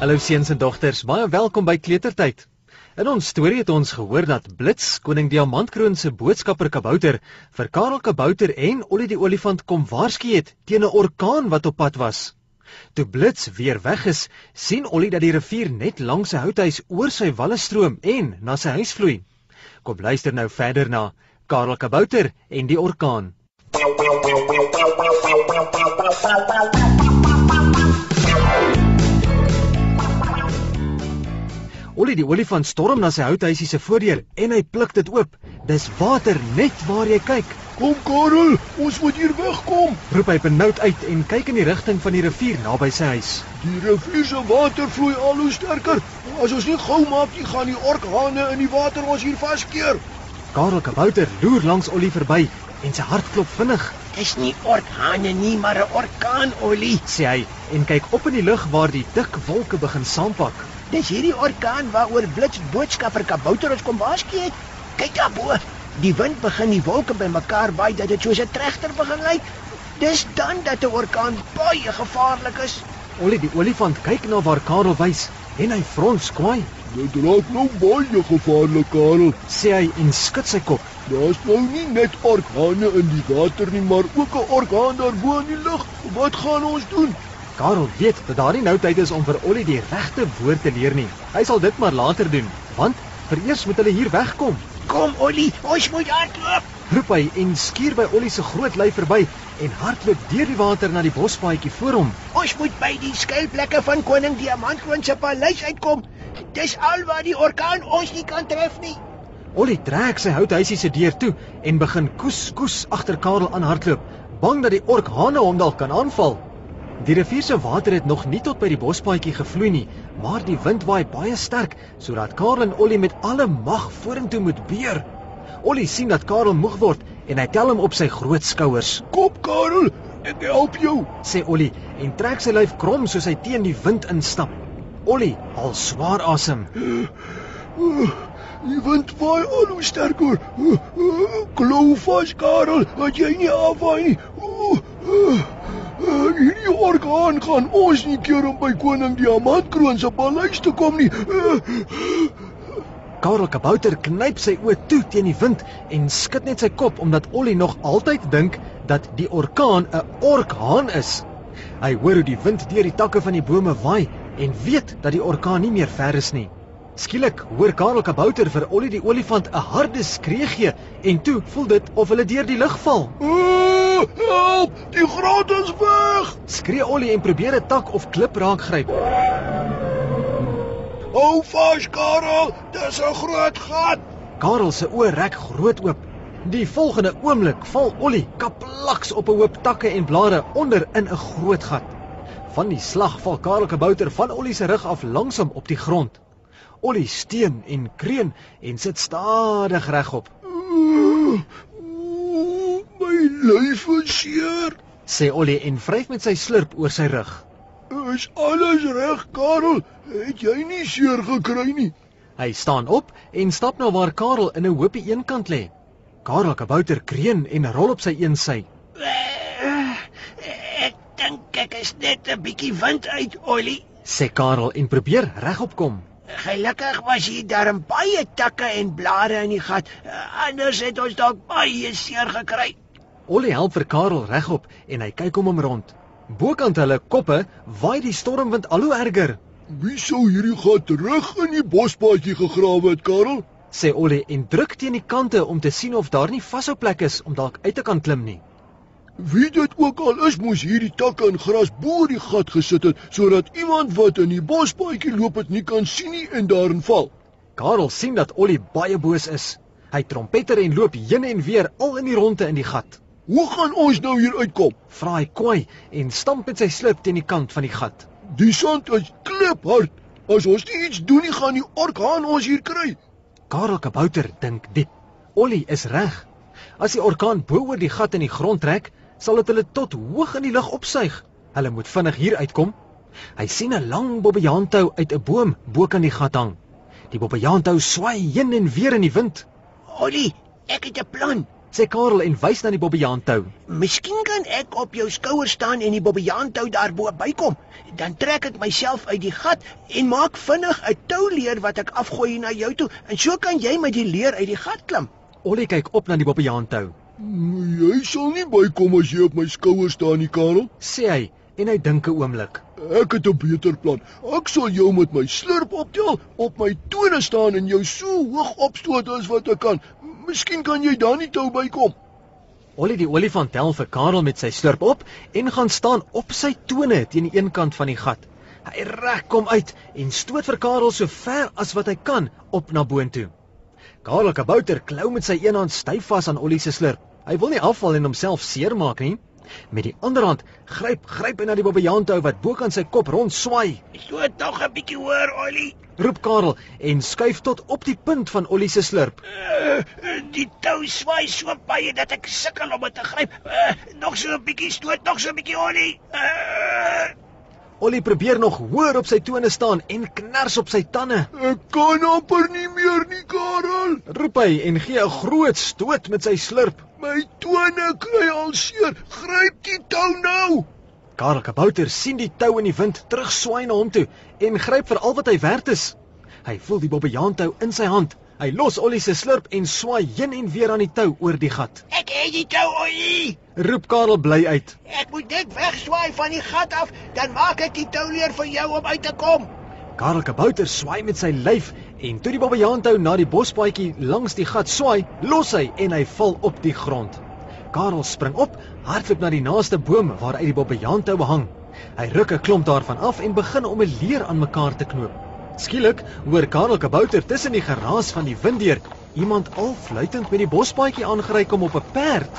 Hallo seuns en dogters, baie welkom by Kleutertyd. In ons storie het ons gehoor dat Blits, koning Diamantkroon se boodskapper Kabouter, vir Karel Kabouter en Ollie die olifant kom waarsku het teen 'n orkaan wat op pad was. Toe Blits weer weg is, sien Ollie dat die rivier net langs sy houthuis oor sy walle stroom en na sy huis vloei. Kom luister nou verder na Karel Kabouter en die orkaan. Ollie die olifant storm na sy houthuisie se voordeur en hy pluk dit oop. Dis water net waar jy kyk. Kom Karel, ons moet hier wegkom. Roep hy benoud uit en kyk in die rigting van die rivier naby sy huis. Die rivier se water vloei al hoe sterker. As ons nie gou maak nie, gaan die orkhane in die water ons hier vaskeer. Karel Kabouter loer langs Ollie verby en sy hart klop vinnig. Dis nie orkhane nie, maar 'n orkaan, Ollie. sê hy en kyk op in die lug waar die dik wolke begin saampak. Dis hierdie orkaan waaroor Blits boodskapper Kabouter ons kom waarsku het. Kyk daarbo. Die wind begin die wolke bymekaar waai dat dit soos 'n trechter begin lyk. Dis dan dat 'n orkaan baie gevaarlik is. Ollie die olifant kyk na waar Karel wys en hy frons kwaai. Dit raak nou baie gevaarlik, Karel. Sê hy en skud sy kop. Daar's nou nie net orkhane in die water nie, maar ook 'n orkaan daarbo in die lug. Wat gaan ons doen? Karel weet dat daar nie nou tyd is om vir Ollie die regte woord te leer nie. Hy sal dit maar later doen, want vereers moet hulle hier wegkom. Kom, Ollie, ons moet hardloop. Roep hy en skuur by Ollie se groot lyf verby en hardloop deur die water na die bospaadjie voor hom. Ons moet by die skuilplekke van koning Diamantkroon se paleis uitkom. Dis alwaar die orkaan ons nie kan tref nie. Ollie trek sy houthuisie se deur toe en begin koes koes agter Karel aan hardloop, bang dat die orkhane hom dalk kan aanval. Die rivier se water het nog nie tot by die bospaadjie gevloei nie, maar die wind waai baie sterk sodat Karel en Ollie met alle mag vorentoe moet beer. Ollie sien dat Karel moeg word en hy tel hom op sy groot skouers. Kom Karel, ek help jou. sê Ollie en trek sy lyf krom soos hy teen die wind instap. Ollie haal swaar asem. Die wind waai al hoe sterker. Klou vas Karel, dat jy nie afwaai nie. Hierdie orkaan gaan ons nie keer om by koning Diamantkroon se paleis te kom nie. Karel Kabouter knyp sy oë toe teen die wind en skud net sy kop omdat Ollie nog altyd dink dat die orkaan 'n orkhaan is. Hy hoor hoe die wind deur die takke van die bome waai en weet dat die orkaan nie meer ver is nie. Skielik hoor Karel Kabouter vir Ollie die olifant 'n harde skree gee en toe voel dit of hulle deur die lug val. Ah, Help, die grond is weg. Skree Ollie en probeer 'n tak of klip raak gryp. Hou vas Karel, dis 'n groot gat. Karel se oë rek groot oop. Die volgende oomblik val Ollie kaplaks op 'n hoop takke en blare onder in 'n groot gat. Van die slag val Karel Kabouter van Ollie se rug af langsom op die grond. Ollie steun en kreun en sit stadig regop. Lyf is seer. Sê Ollie en vryf met sy slurp oor sy rug. Is alles reg, Karel? Het jy nie seer gekry nie? Hy staan op en stap na waar Karel in 'n hoopie eenkant lê. Karel Kabouter kreun en rol op sy een sy. Ek dink ek is net 'n bietjie wind uit, Ollie. Sê Karel en probeer regop kom. Gelukkig was hier darm baie takke en blare in die gat. Anders het ons dalk baie seer gekry. Ollie help vir Karel regop en hy kyk om hom rond. Bokant hulle koppe waai die stormwind al hoe erger. Wie sou hierdie gat terug in die bospaadjie gegrawe het, Karel? Sê Ollie en druk teen die kante om te sien of daar nie vashou plek is om dalk uit te kan klim nie. Wie dit ook al is, moes hierdie takke en gras bo die gat gesit het sodat iemand wat in die bospaadjie loop het nie kan sien nie en daarin val. Karel sien dat Ollie baie boos is. Hy trompeter en loop heen en weer al in die ronde in die gat. Hoe gaan ons nou hier uitkom? Vra hy kwaai en stamp met sy slip teen die kant van die gat. Die sand is kliphard. As ons nie iets doen nie, gaan die orkaan ons hier kry. Karel Kabouter dink diep. Ollie is reg. As die orkaan bo oor die gat in die grond trek, sal dit hulle tot hoog in die lug opsuig. Hulle moet vinnig hier uitkom. Hy sien 'n lang bobbejaantou uit 'n boom bo kan die gat hang. Die bobbejaantou swai heen en weer in die wind. Ollie, ek het 'n plan. Sê Karel en wys na die bobbejaantou. Miskien kan ek op jou skouer staan en die bobbejaantou daarbo bykom. Dan trek ek myself uit die gat en maak vinnig 'n touleer wat ek afgooi na jou toe en so kan jy met die leer uit die gat klim. Ollie kyk op na die bobbejaantou. Jy sal nie bykom as jy op my skouer staan nie, Karel. Sê hy en hy dink 'n oomblik. Ek het 'n beter plan. Ek sal jou met my slurp optel, op my tone staan en jou so hoog opstoot as wat ek kan. Miskien kan jy dan nie tou bykom. Ollie die olifant tel vir Karel met sy slurp op en gaan staan op sy tone teen die een kant van die gat. Hy rek kom uit en stoot vir Karel so ver as wat hy kan op na boontoe. Karel Kabouter klou met sy een hand styf vas aan Ollie se slurp. Hy wil nie afval en homself seermaak nie. Met die ander hand gryp gryp hy na die bobbejaantou wat bokant sy kop rond swaai. Stoot nog 'n bietjie hoor, Ollie. Roep Karel en skuif tot op die punt van Ollie se slurp. Uh, die tou swaai so baie dat ek sukkel om dit te gryp. Uh, nog so 'n bietjie stoot, nog so 'n bietjie Ollie. Uh, Ollie probeer nog hoër op sy tone staan en knars op sy tande. Ek kan amper nie meer nie, Karel. Roep hy en gee 'n groot stoot met sy slurp. My tone kry al seer. Gryp die tou nou. Karel Kabouter sien die tou in die wind terugswaai na hom toe en gryp vir al wat hy werd is. Hy voel die bobbejaantou in sy hand. Hy los Ollie se slurp en swaai heen en weer aan die tou oor die gat. ek het die tou, Ollie. Roep Karel bly uit. Ek moet net wegswaai van die gat af, dan maak ek die touleer vir jou om uit te kom. Karel Kabouter swaai met sy lyf en toe die bobbejaantou na die bospaadjie langs die gat swaai, los hy en hy val op die grond. Karel spring op, hardloop na die naaste boom waar uit die bobbejaantou hang. Hy ruk 'n klomp daarvan af en begin om 'n leer aan mekaar te knoop. Skielik hoor Karel Kabouter tussen die geraas van die wind deur iemand al fluitend met die bospaadjie aangery kom op 'n perd.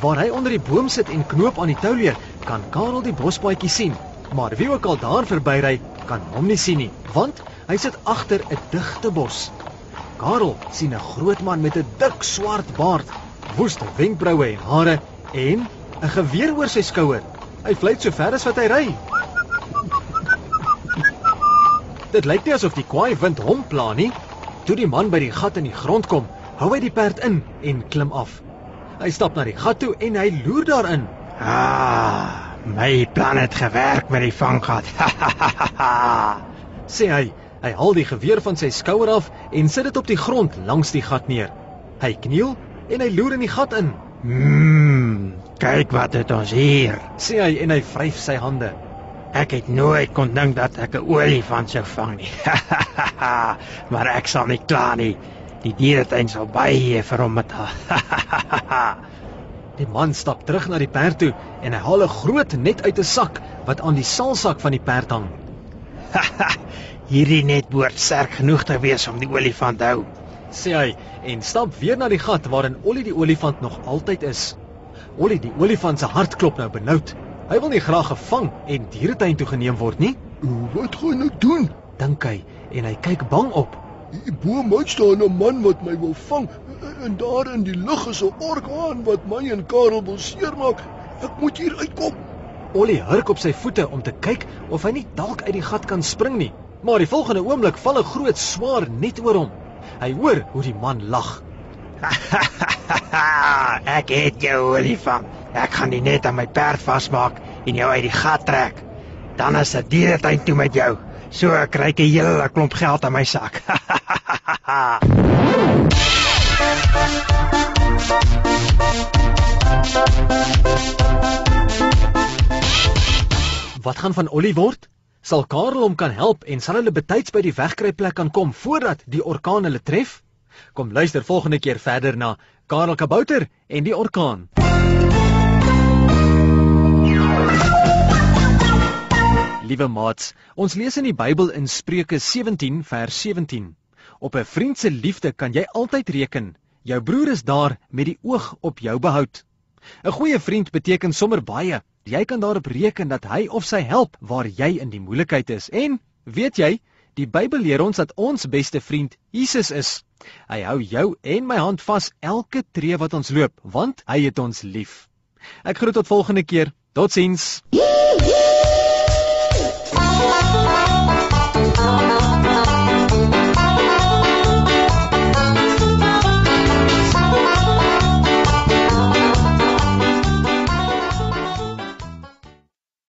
Waar hy onder die boom sit en knoop aan die touleer, kan Karel die bospaadjie sien, maar wie ook al daar verbyry, kan hom nie sien nie, want hy sit agter 'n digte bos. Karel sien 'n groot man met 'n dik swart baard, woeste wenkbroue en hare en 'n geweer oor sy skouer. Hy fluit so ver as wat hy ry. Dit lyk nie asof die kwaai wind hom pla nie. Toe die man by die gat in die grond kom, hou hy die perd in en klim af. Hy stap na die gat toe en hy loer daarin. Ah, my plan het gewerk met die vanggat. sê hy. Hy haal die geweer van sy skouer af en sit dit op die grond langs die gat neer. Hy kniel en hy loer in die gat in, Mmm, kyk wat het ons hier. sê hy en hy vryf sy hande. Ek het nooit kon dink dat ek 'n olifant sou vang nie. maar ek sal nie kla nie. Die dieretuin sal baie vir hom betaal. Die man stap terug na die perd toe en hy haal 'n groot net uit 'n sak wat aan die salsak van die perd hang. Hierdie net behoort sterk genoeg te wees om die olifant te hou. sê hy en stap weer na die gat waarin Ollie die olifant nog altyd is. Ollie die olifant se hart klop nou benoud. Hy wil nie graag gevang en dieretuin toe geneem word nie, Wat gaan ek doen? dink hy en hy kyk bang op. Bo my staan 'n man wat my wil vang en daar in die lug is 'n orkaan wat my en Karel wil seermaak. Ek moet hier uitkom. Ollie hurk op sy voete om te kyk of hy nie dalk uit die gat kan spring nie. Maar die volgende oomblik val 'n groot swaar net oor hom. Hy hoor hoe die man lag. ek het jou olifant. Ek gaan die net aan my perd vasmaak en jou uit die gat trek. Dan is dit dieretuin toe met jou. So kry ek 'n hele klomp geld in my sak. Wat gaan van Ollie word? Sal Karel hom kan help en sal hulle betyds by die wegkruipplek kan kom voordat die orkaan hulle tref? Kom luister volgende keer verder na Karel Kabouter en die orkaan. Liewe maats, ons lees in die Bybel in Spreuke 17 vers 17. Op 'n vriend se liefde kan jy altyd reken. Jou broer is daar met die oog op jou behoud. 'n Goeie vriend beteken sommer baie. Jy kan daarop reken dat hy of sy help waar jy in die moeilikheid is. En weet jy, die Bybel leer ons dat ons beste vriend Jesus is. Hy hou jou en my hand vas elke tree wat ons loop, want hy het ons lief. Ek groet tot volgende keer. Totsiens.